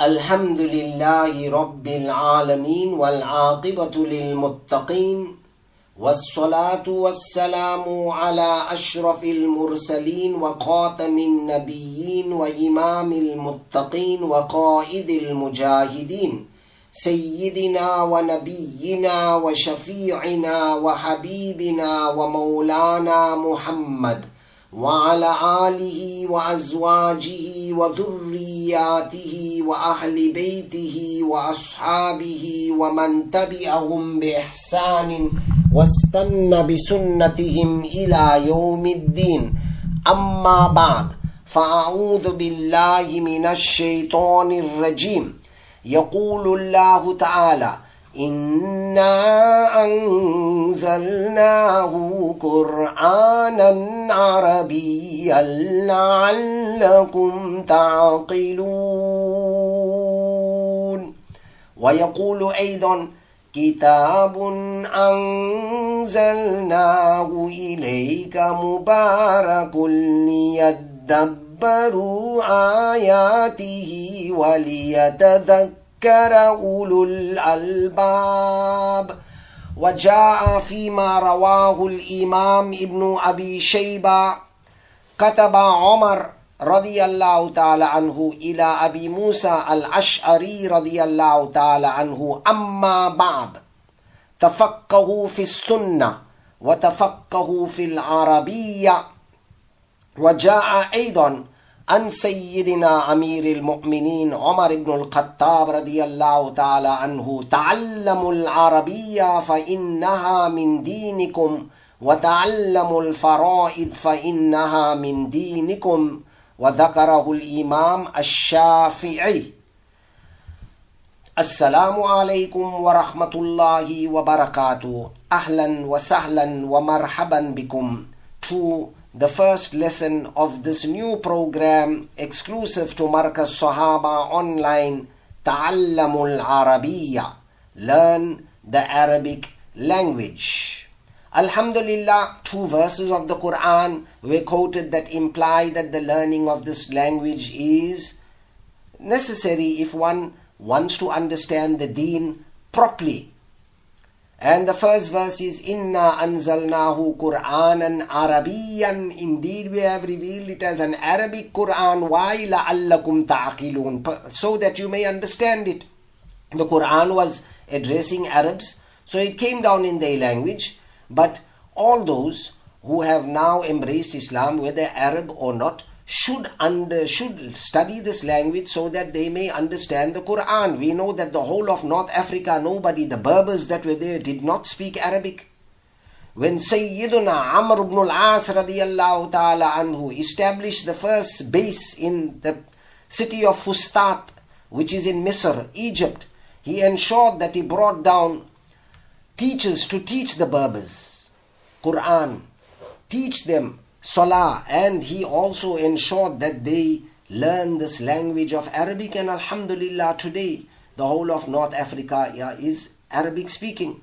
الحمد لله رب العالمين والعاقبة للمتقين والصلاة والسلام على أشرف المرسلين وخاتم النبيين وإمام المتقين وقائد المجاهدين سيدنا ونبينا وشفيعنا وحبيبنا ومولانا محمد وعلى آله وأزواجه وذرياته وأهل بيته وأصحابه ومن تبعهم بإحسان واستنى بسنتهم إلى يوم الدين. أما بعد فأعوذ بالله من الشيطان الرجيم. يقول الله تعالى إنا أنزلناه قرآنا عربيا لعلكم تعقلون ويقول أيضا كتاب أنزلناه إليك مبارك ليدبروا آياته وليتذكروا ذكر أولو الألباب وجاء فيما رواه الإمام ابن أبي شيبة. كتب عمر رضي الله تعالى عنه إلى أبي موسى الأشعري رضي الله تعالى عنه. أما بعد تفقهوا في السنة وتفقهوا في العربية. وجاء أيضا عن سيدنا أمير المؤمنين عمر بن الخطاب رضي الله تعالى عنه تعلموا العربية فإنها من دينكم وتعلموا الفرائض فإنها من دينكم وذكره الإمام الشافعي. السلام عليكم ورحمة الله وبركاته. أهلا وسهلا ومرحبا بكم. To the first lesson of this new program exclusive to Markaz Sahaba online Ta'allamul Arabiya Learn the Arabic language. Alhamdulillah, two verses of the Quran were quoted that imply that the learning of this language is necessary if one wants to understand the deen properly. And the first verse is Inna anzalnahu Qur'anan Arabiyan. Indeed, we have revealed it as an Arabic Quran. Why la'allakum ta'qilun? So that you may understand it. The Quran was addressing Arabs, so it came down in their language. But all those who have now embraced Islam, whether Arab or not, should under should study this language so that they may understand the Quran. We know that the whole of North Africa, nobody, the Berbers that were there, did not speak Arabic. When Sayyiduna Amr ibn al-As radiyallahu ta'ala anhu established the first base in the city of Fustat, which is in Misr, Egypt, he ensured that he brought down teachers to teach the Berbers Quran, teach them Salah, and he also ensured that they learn this language of Arabic. And Alhamdulillah, today the whole of North Africa is Arabic speaking.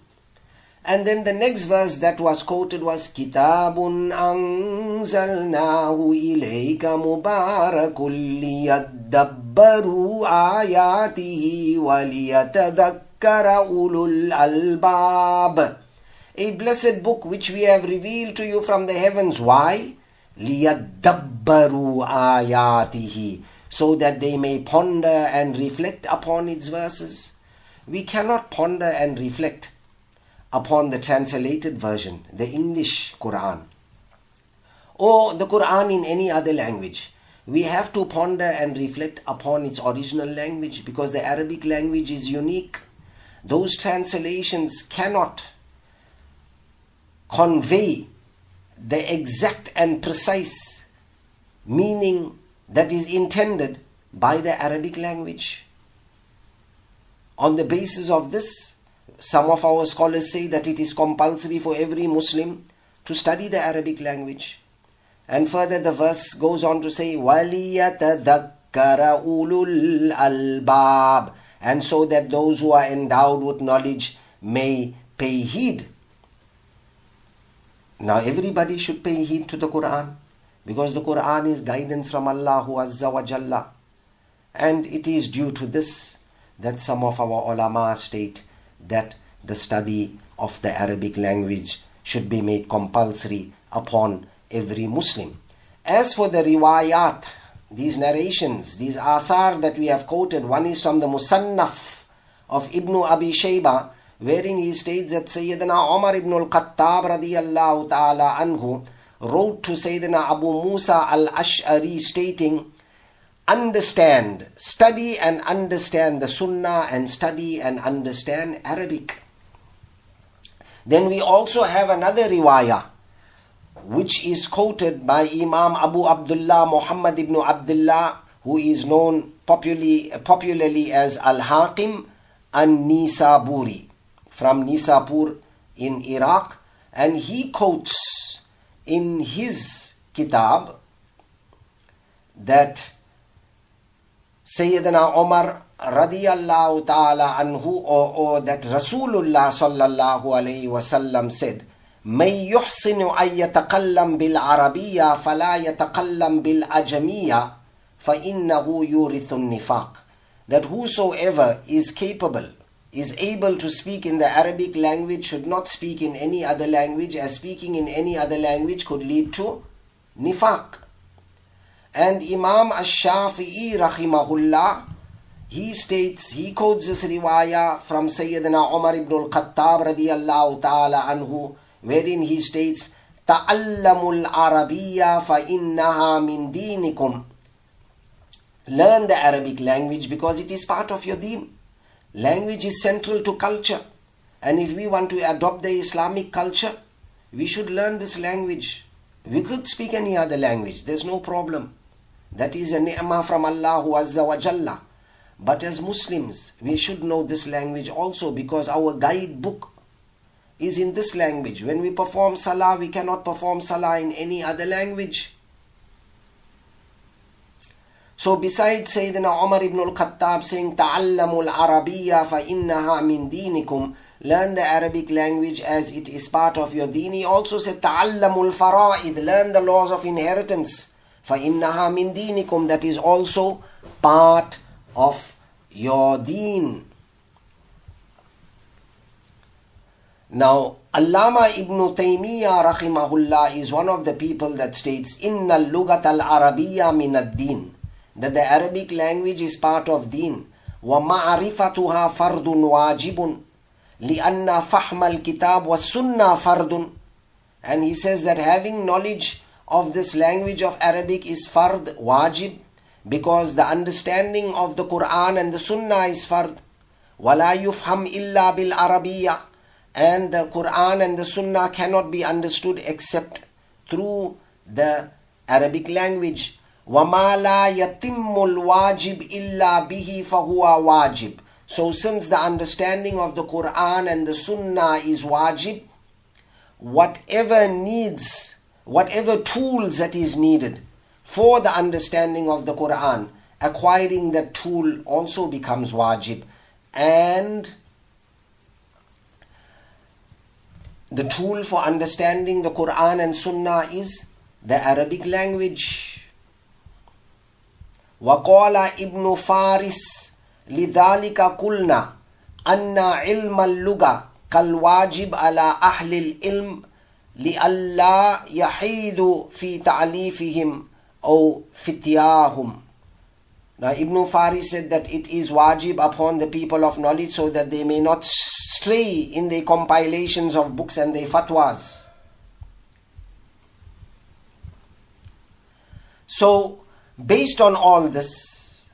And then the next verse that was quoted was Kitabun anzalnahu ilayka mubarakul liyadabbaru ayatihi waliyatadhakkara ulul albab a blessed book which we have revealed to you from the heavens. Why? لِيَدَّبَّرُوا آيَاتِهِ So that they may ponder and reflect upon its verses. We cannot ponder and reflect upon the translated version, the English Quran, or the Quran in any other language. We have to ponder and reflect upon its original language because the Arabic language is unique. Those translations cannot convey the exact and precise meaning that is intended by the Arabic language. On the basis of this, some of our scholars say that it is compulsory for every Muslim to study the Arabic language. And further, the verse goes on to say, وَلِيَتَذَكَّرَ أُولُو الْأَلْبَابِ And so that those who are endowed with knowledge may pay heed now everybody should pay heed to the Quran because the Quran is guidance from Allah Azza wa Jalla. And it is due to this that some of our ulama state that the study of the Arabic language should be made compulsory upon every Muslim. As for the riwayat, these narrations, these athar that we have quoted, one is from the Musannaf of Ibn Abi Shayba, wherein he states that Sayyidina Umar ibn al-Khattab radiyallahu ta'ala anhu wrote to Sayyidina Abu Musa al-Ash'ari stating, understand, study and understand the Sunnah and study and understand Arabic. Then we also have another riwayah which is quoted by Imam Abu Abdullah Muhammad ibn Abdullah who is known popularly, popularly as Al-Hakim an-Nisaburi from Nisapur in Iraq and he quotes in his kitab that Sayyidina Umar radiyallahu ta'ala anhu or, or that Rasulullah sallallahu alayhi wasallam said من يحسن أن يتكلم بالعربية فلا يتكلم بالأجمية فإنه يورث النفاق that whosoever is capable is able to speak in the Arabic language should not speak in any other language as speaking in any other language could lead to nifaq and Imam Ash-Shafi'i rahimahullah he states he quotes this riwayah from Sayyidina Umar ibn al-Khattab radiyallahu ta'ala anhu wherein he states تعلموا العربية فإنها من دينكم Learn the Arabic language because it is part of your deen. Language is central to culture. And if we want to adopt the Islamic culture, we should learn this language. We could speak any other language, there's no problem. That is a ni'mah from Allah Azza wa Jalla. But as Muslims, we should know this language also because our guidebook is in this language. When we perform salah, we cannot perform salah in any other language. So besides Sayyidina Umar ibn al-Khattab saying Ta'allamu al-Arabiyya Learn the Arabic language as it is part of your deen. He also said Ta'allamu al-Fara'id Learn the laws of inheritance for innaha min dinikum That is also part of your deen. Now, Allama ibn Taymiyyah rahimahullah is one of the people that states Inna al-lugat al-Arabiyya min That the Arabic language is part of deen. وَمَعْرِفَتُهَا فَرْضٌ وَاجِبٌ لِأَنَّ فَحْمَ الْكِتَابِ وَالسُّنَّةِ فَرْضٌ And he says that having knowledge of this language of Arabic is fard, wajib, because the understanding of the Quran and the Sunnah is fard. وَلَا يُفْهَمْ إِلَّا بِالْعَرَبِيَّةِ and the Quran and the Sunnah cannot be understood except through the Arabic language. وَمَا لَا يَتِمُّ الْوَاجِبِ إِلَّا بِهِ فَهُوَ wajib. So since the understanding of the Quran and the Sunnah is wajib, whatever needs, whatever tools that is needed for the understanding of the Quran, acquiring that tool also becomes wajib. And the tool for understanding the Quran and Sunnah is the Arabic language. وقال ابن فارس لذلك قلنا أن علم اللغة كالواجب على أهل العلم لئلا يحيد في تعليفهم أو فتياهم Now Ibn Faris said that it is wajib upon the people of knowledge so that they may not stray in the compilations of books and their fatwas. So, based on all this,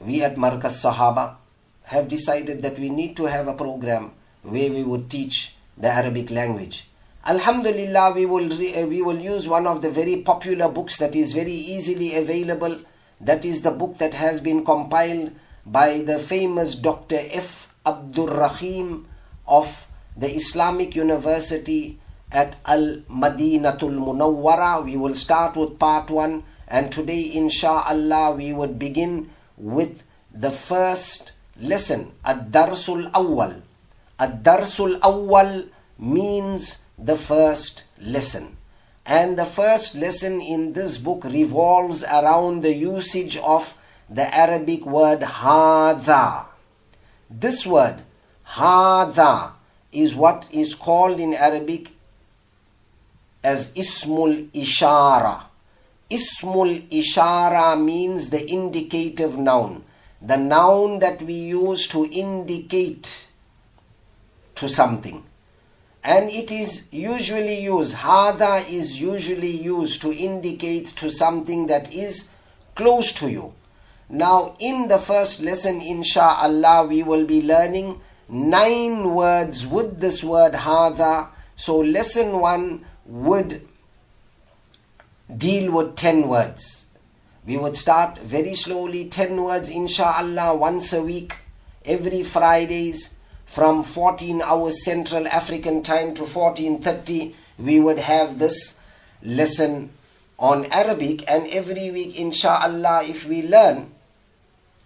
we at Markaz Sahaba have decided that we need to have a program where we would teach the Arabic language. Alhamdulillah, we will, eh, we will use one of the very popular books that is very easily available. That is the book that has been compiled by the famous Dr. V. Abdul Rahim of the Islamic University at Al Madinatul Munawwara. We will start with part one, and today, insha'Allah, we would begin with the first lesson, Ad Darsul Awwal. Ad Darsul Awwal means the first lesson. And the first lesson in this book revolves around the usage of the Arabic word hada. This word hada is what is called in Arabic as ismul ishara. Ismul ishara means the indicative noun, the noun that we use to indicate to something. And it is usually used, hada is usually used to indicate to something that is close to you. Now, in the first lesson, insha'Allah, we will be learning nine words with this word hada. So, lesson one would deal with 10 words. We would start very slowly, 10 words, insha'Allah, once a week, every Fridays from 14 hours Central African time to 14.30. We would have this lesson on Arabic and every week, insha'Allah, if we learn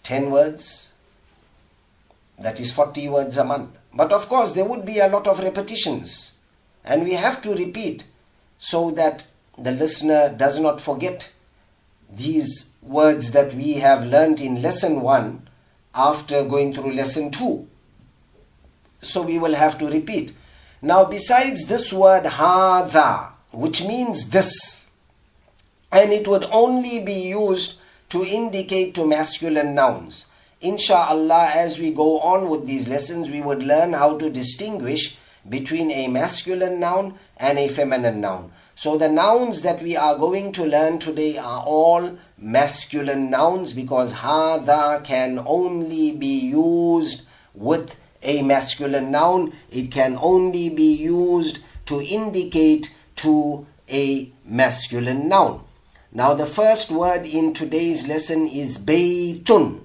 10 words, that is 40 words a month. But of course, there would be a lot of repetitions and we have to repeat so that the listener does not forget these words that we have learnt in lesson 1 after going through lesson 2. So we will have to repeat. Now, besides this word hada, which means this, and it would only be used to indicate to masculine nouns. Insha'Allah, as we go on with these lessons, we would learn how to distinguish between a masculine noun and a feminine noun. So the nouns that we are going to learn today are all masculine nouns because hada can only be used with a masculine noun. It can only be used to indicate to a masculine noun. Now the first word in today's lesson is baytun.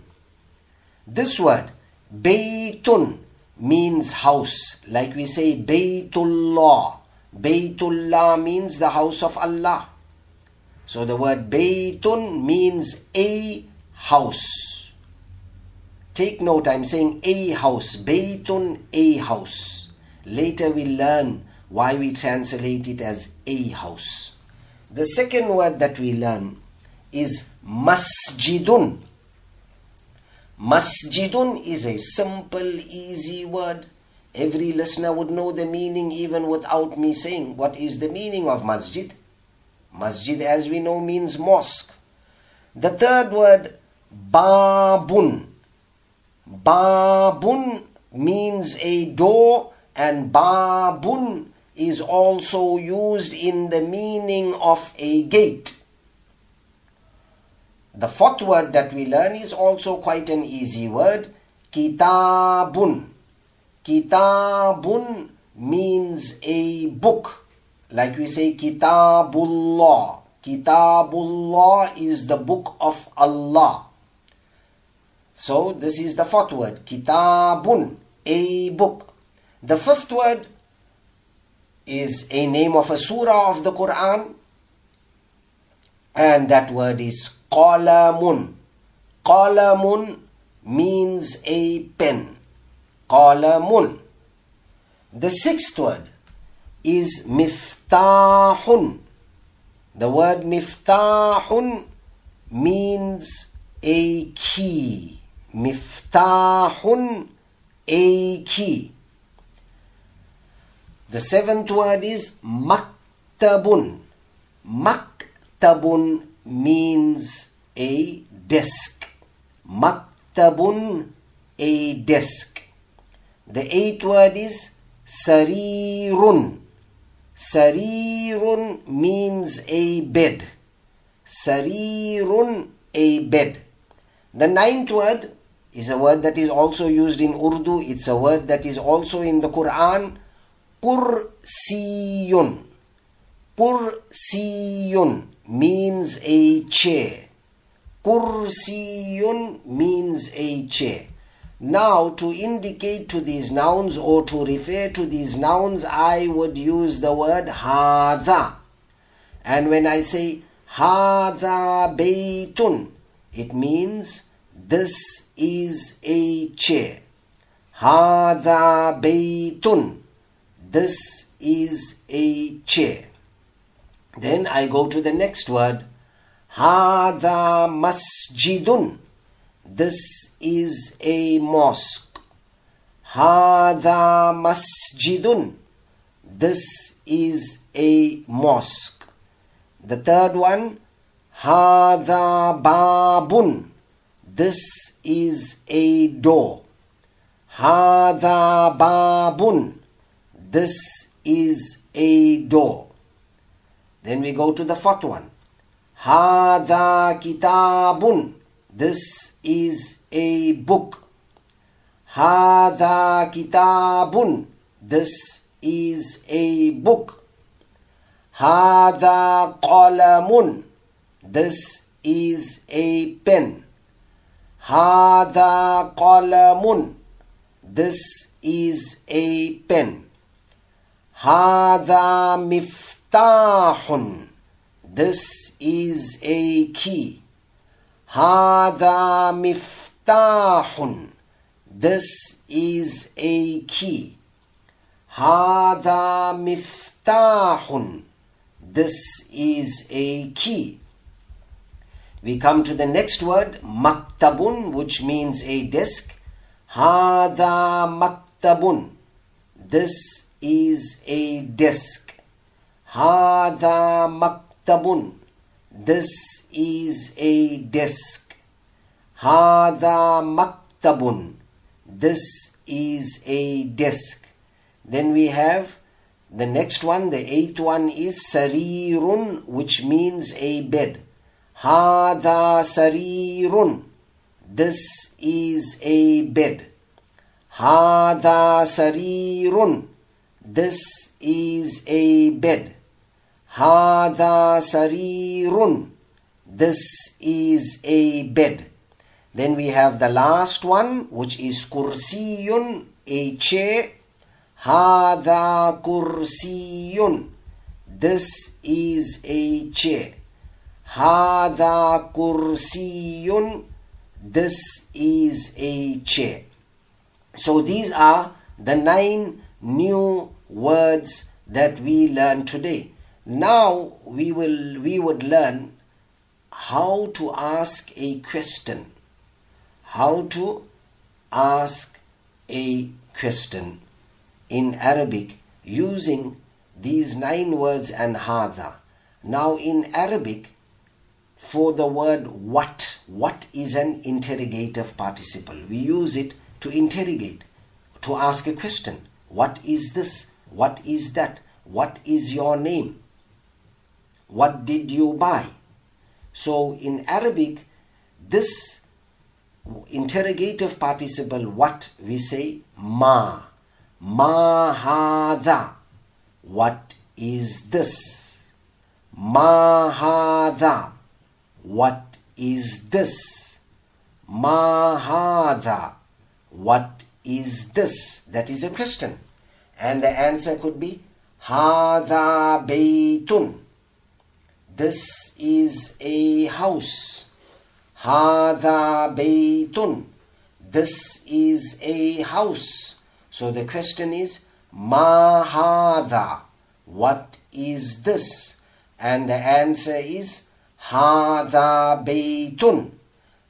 This word, baytun, means house. Like we say baytullah. Baytullah means the house of Allah. So the word baytun means a house. Take note, I'm saying a house. Baytun, a house. Later we learn why we translate it as a house. The second word that we learn is masjidun. Masjidun is a simple, easy word. Every listener would know the meaning even without me saying what is the meaning of masjid. Masjid, as we know, means mosque. The third word, babun. Babun means a door, and babun is also used in the meaning of a gate. The fourth word that we learn is also quite an easy word, kitabun. Kitabun means a book. Like we say kitabullah. Kitabullah is the book of Allah. So this is the fourth word, kitabun, a book. The fifth word is a name of a surah of the Quran, and that word is qalamun. Qalamun means a pen. Qalamun. The sixth word is miftahun. The word miftahun means a key. Miftahun, a key. The seventh word is maktabun. Maktabun means a desk. Maktabun, a desk. The eighth word is sarirun. Sarirun means a bed. Sarirun, a bed. The ninth word is a word that is also used in Urdu. It's a word that is also in the Quran. Kursiyun. Kursiyun means a chair. Kursiyun means a chair. Now, to indicate to these nouns or to refer to these nouns, I would use the word hada. And when I say hada baytun, it means this is a chair. Hada baytun. This is a chair. Then I go to the next word. Hada masjidun. This is a mosque. Hada masjidun. This is a mosque. The third one, Hada babun. This is a door. Hada babun. This is a door. Then we go to the fourth one. Hada kitabun. This is a book. Hada kitabun. This is a book. Hada qalamun. This is a pen. Hada qalamun. This is a pen. Hada miftahun. This is a key. Hada miftahun. This is a key. Hada miftahun. This is a key. We come to the next word, maktabun, which means a desk. Hada maktabun. This is a desk. Hada maktabun. This is a desk. Hada maktabun. This is a desk. Then we have the next one, the eighth one is sarirun, which means a bed. Hada sarirun. This is a bed. Hada sarirun. This is a bed. Hada sarirun. This is a bed. Then we have the last one, which is kursiyun, a chair. Hada kursiyun. This is a chair. Hada kursiyun. This is a chair. So these are the nine new words that we learn today. Now we will we would learn how to ask a question. How to ask a question in Arabic using these nine words and hada. Now in Arabic for the word what, what is an interrogative participle? We use it to interrogate, to ask a question. What is this? What is that? What is your name? What did you buy? So in Arabic, this interrogative participle, what we say, ma. Ma hada. What is this? Ma hada. What is this? Ma hada. What is this? That is a question. And the answer could be Hada baytun. This is a house. Hada baytun. This is a house. So the question is Ma hada. What is this? And the answer is Hada baytun.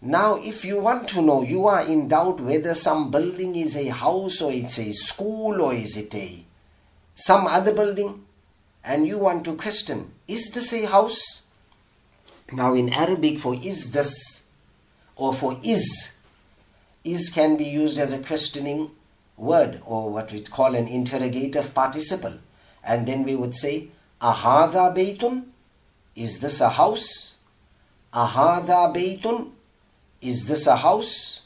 Now, if you want to know, you are in doubt whether some building is a house or it's a school or is it a some other building, and you want to question, is this a house? Now, in Arabic, for is this or for is, is can be used as a questioning word or what we call an interrogative participle. And then we would say, Ahada baytun? Is this a house? Ahada baytun? Is this a house?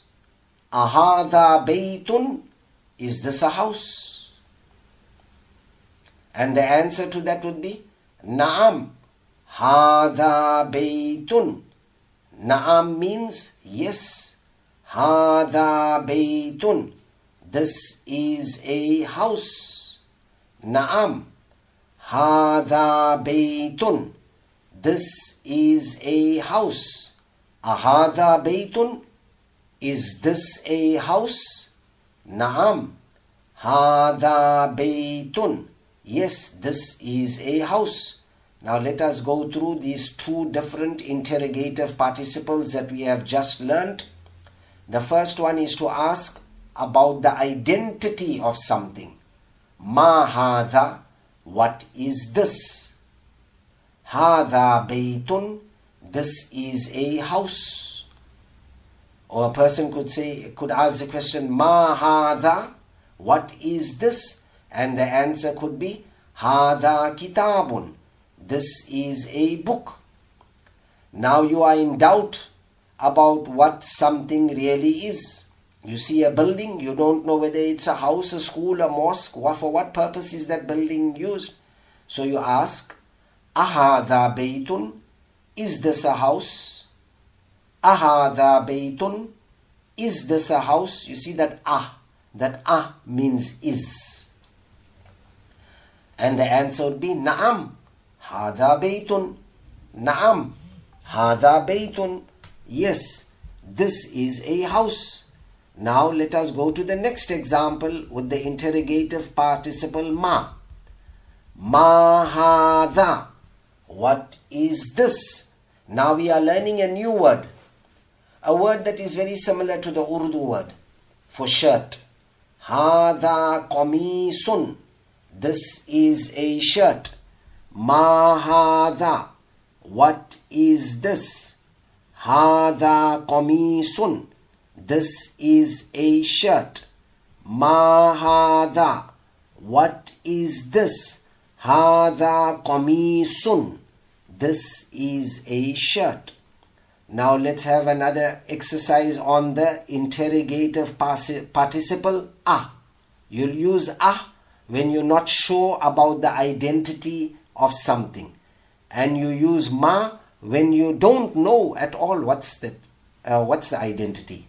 Ahada baytun? Is this a house? And the answer to that would be Naam. Hada baytun. Naam means yes. Hada baytun. This is a house. Naam. Hada baytun. This is a house. Ahada baytun? Is this a house? Naam. Hada baytun. Yes, this is a house. Now let us go through these two different interrogative participles that we have just learned. The first one is to ask about the identity of something. Ma hadha, what is this? Hadha baytun, this is a house. Or a person could say, could ask the question, Ma hadha, what is this? And the answer could be, Hadha kitabun, this is a book. Now you are in doubt about what something really is. You see a building, you don't know whether it's a house, a school, a mosque, or for what purpose is that building used. So you ask, Ahada baytun, is this a house? Ahada baytun, is this a house? You see that ah, that ah means is. And the answer would be Naam. Hada baytun. Naam. Hada baytun. Yes, this is a house. Now let us go to the next example with the interrogative participle ma. Ma hada. What is this? Now we are learning a new word. A word that is very similar to the Urdu word for shirt. Hada qamisun. This is a shirt. Ma hada. What is this? Hada qamisun. This is a shirt. Ma hada. What is this? Hada qamisun. This is a shirt. Now let's have another exercise on the interrogative participle ah. You'll use ah when you're not sure about the identity of something. And you use ma when you don't know at all what's the, uh, what's the identity.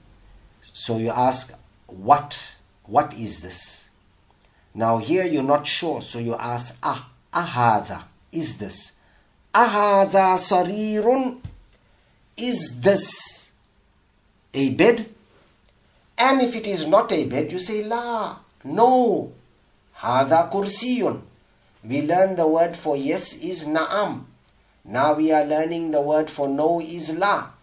So you ask, what? What is this? Now here you're not sure, so you ask, ah, ahada, is this? Ahada sarirun, is this a bed? And if it is not a bed, you say, la, no, hada kursiyun. We learn the word for yes is na'am. Now we are learning the word for no is la.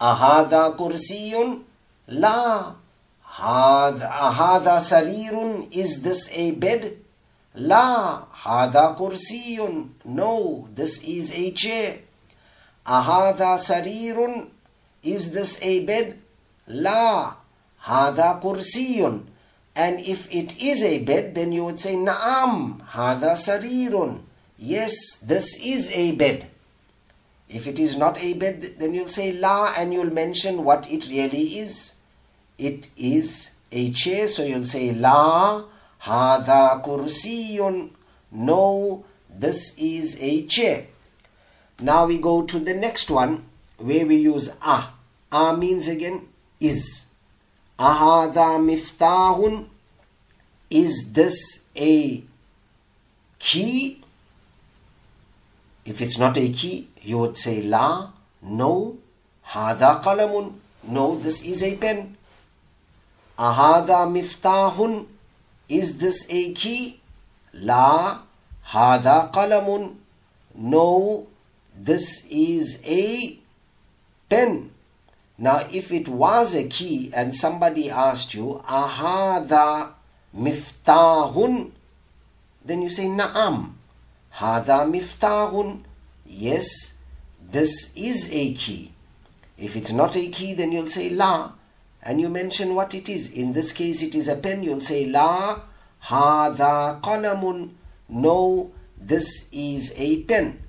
Ahada kursiyun? La. Ahada sarirun? Is this a bed? La. Hada kursiyun? No, this is a chair. Ahada sarirun? Is this a bed? La. Hada kursiyun? And if it is a bed, then you would say, Naam, hada sarirun. Yes, this is a bed. If it is not a bed, then you'll say la and you'll mention what it really is. It is a chair, so you'll say la hada kursiyun. No, this is a chair. Now we go to the next one where we use ah. Ah means again is. Ahada miftahun. Is this a key? If it's not a key, you would say la, no, hada qalamun, no, this is a pen. Ahada miftahun, is this a key? La, hada qalamun, no, this is a pen. Now, if it was a key and somebody asked you, ahada miftahun, then you say na'am. Hada miftahun. Yes, this is a key. If it's not a key, then you'll say la, and you mention what it is. In this case, it is a pen. You'll say la hada qalamun. No, this is a pen.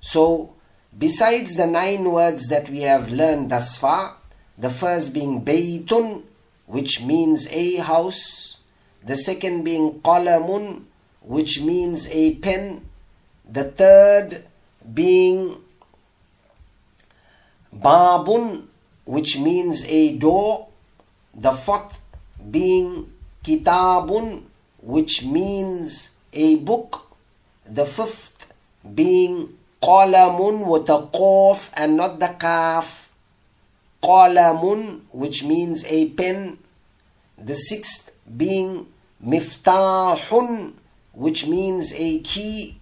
So, besides the nine words that we have learned thus far, the first being baytun, which means a house, the second being qalamun, which means a pen, the third being babun, which means a door, the fourth being kitabun, which means a book, the fifth being qalamun with a qaf and not the kaf, qalamun, which means a pen, the sixth being miftahun, which means a key,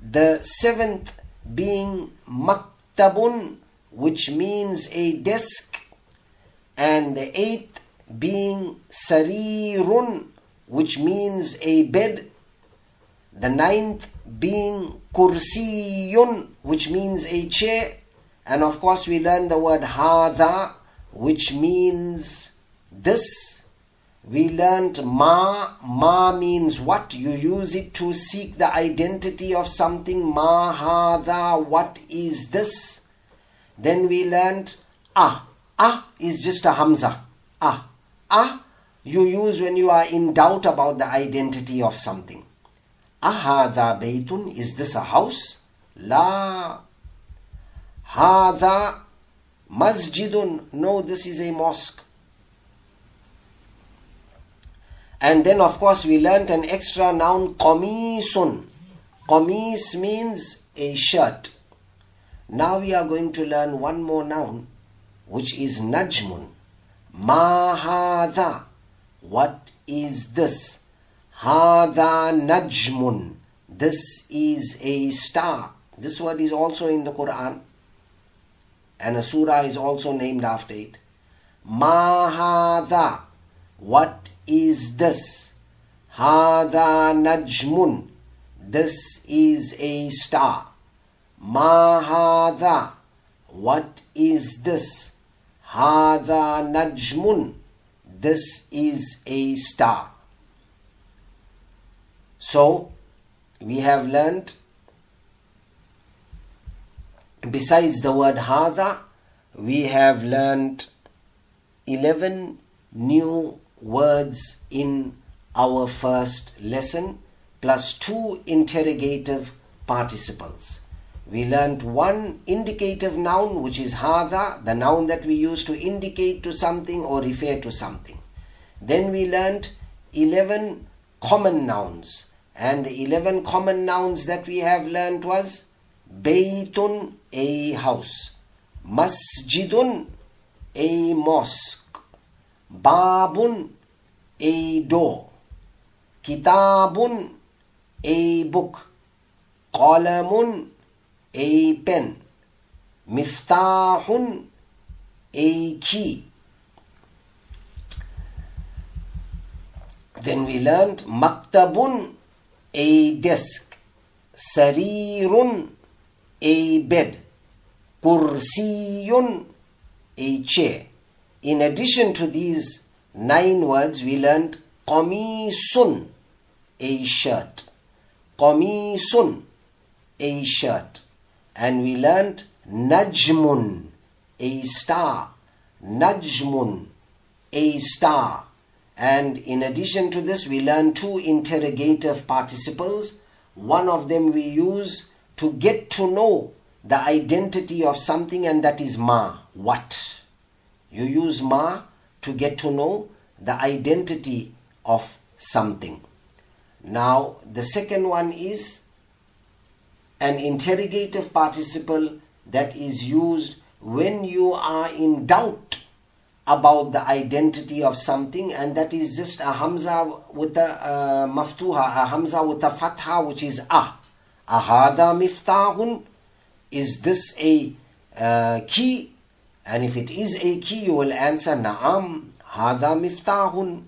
the seventh being maktabun, which means a desk, and the eighth being sarirun, which means a bed, the ninth being kursiyun, which means a chair, and of course we learn the word hada, which means this. We learned ma, ma means what? You use it to seek the identity of something. Ma hada, what is this? Then we learned ah. Ah is just a hamza. Ah. Ah you use when you are in doubt about the identity of something. Ahada baytun, is this a house? La. Hada masjidun, no, this is a mosque. And then, of course, we learnt an extra noun, qamisun. Qamis means a shirt. Now we are going to learn one more noun, which is najmun. Mahada. What is this? Hada najmun. This is a star. This word is also in the Quran. And a surah is also named after it. Mahada. What is this? Hada najmun. This is a star. Mahada. What is this? Hada najmun. This is a star. So, we have learnt besides the word hada, we have learnt 11 new words in our first lesson plus two interrogative participles. We learnt one indicative noun which is hada, the noun that we use to indicate to something or refer to something. Then we learnt 11 common nouns and the 11 common nouns that we have learnt was Baytun, a house. Masjidun, a mosque. Babun, a door. Kitabun, a book. Qalamun, a pen. Miftahun, a key. Then we learned maktabun, a desk. Sarirun, a bed. Kursiyun, a chair. In addition to these nine words, we learned qamisun, a shirt. Qamisun, a shirt. And we learned najmun, a star. Najmun, a star. And in addition to this, we learn two interrogative participles. One of them we use to get to know the identity of something, and that is ma, what. You use ma to get to know the identity of something. Now, the second one is an interrogative participle that is used when you are in doubt about the identity of something and that is just a hamza with a uh, maftuha, a hamza with a fatha which is a. Ahada miftahun, is this a uh, key? And if it is a key, you will answer na'am, hada miftahun.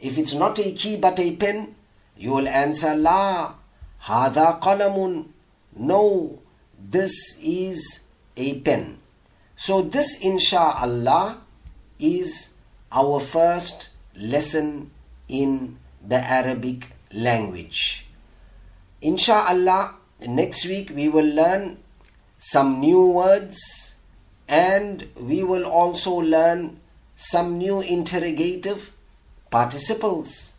If it's not a key but a pen, you will answer la, hada qalamun. No, this is a pen. So this insha'Allah is our first lesson in the Arabic language. Insha'Allah, next week we will learn some new words and we will also learn some new interrogative participles.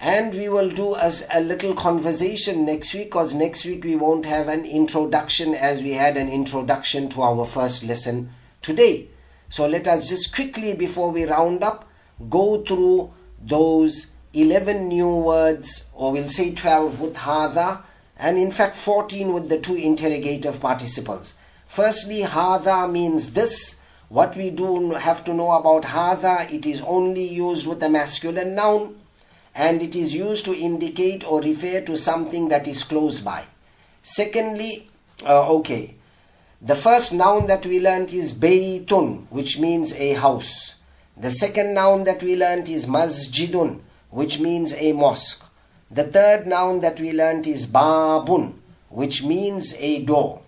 And we will do as a little conversation next week because next week we won't have an introduction as we had an introduction to our first lesson today. So let us just quickly, before we round up, go through those 11 new words, or we'll say 12 with hada, and in fact 14 with the two interrogative participles. Firstly, hada means this. What we do have to know about hada, it is only used with a masculine noun, and it is used to indicate or refer to something that is close by. Secondly, uh, okay, The first noun that we learnt is baytun, which means a house. The second noun that we learnt is masjidun, which means a mosque. The third noun that we learnt is babun, which means a door.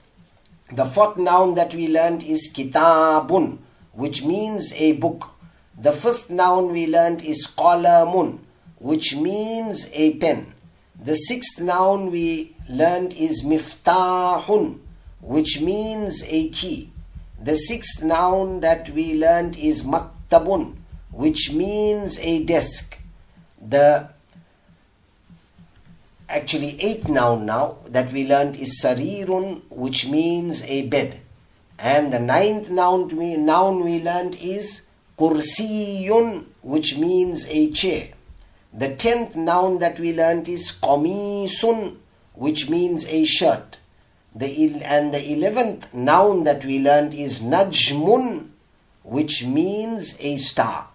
The fourth noun that we learnt is kitabun, which means a book. The fifth noun we learnt is qalamun, which means a pen. The sixth noun we learnt is miftahun, which means a key. The sixth noun that we learnt is maktabun, which means a desk. The actually eighth noun now that we learnt is sarirun, which means a bed. And the ninth noun we, noun we learnt is kursiyun, which means a chair. The tenth noun that we learnt is qamisun, which means a shirt. The and the eleventh noun that we learned is najmun, which means a star.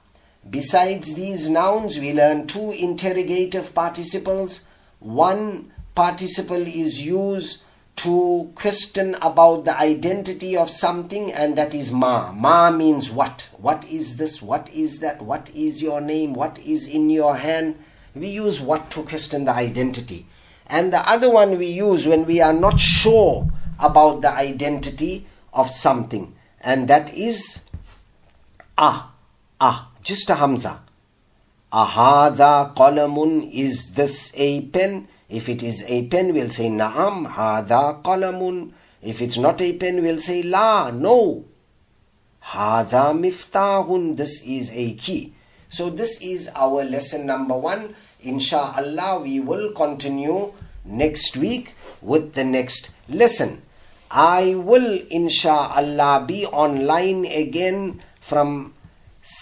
Besides these nouns, we learn two interrogative participles. One participle is used to question about the identity of something, and that is ma. Ma means what? What is this? What is that? What is your name? What is in your hand? We use what to question the identity. And the other one we use when we are not sure about the identity of something, and that is ah, ah, just a hamza. Ahada qalamun, is this a pen? If it is a pen, we'll say na'am, hada qalamun. If it's not a pen, we'll say la, no. Hada miftahun, this is a key. So this is our lesson number one Insha'Allah, we will continue next week with the next lesson. I will, insha'Allah, be online again from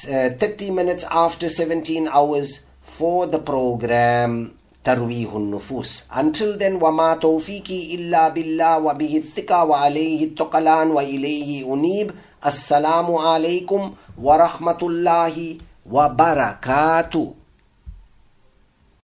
uh, 30 minutes after 17 hours for the program ترويه النفوس Until then وما توفيقي إلا بالله وبه الثقة وعليه التقلان وإليه أنيب السلام عليكم ورحمة الله وبركاته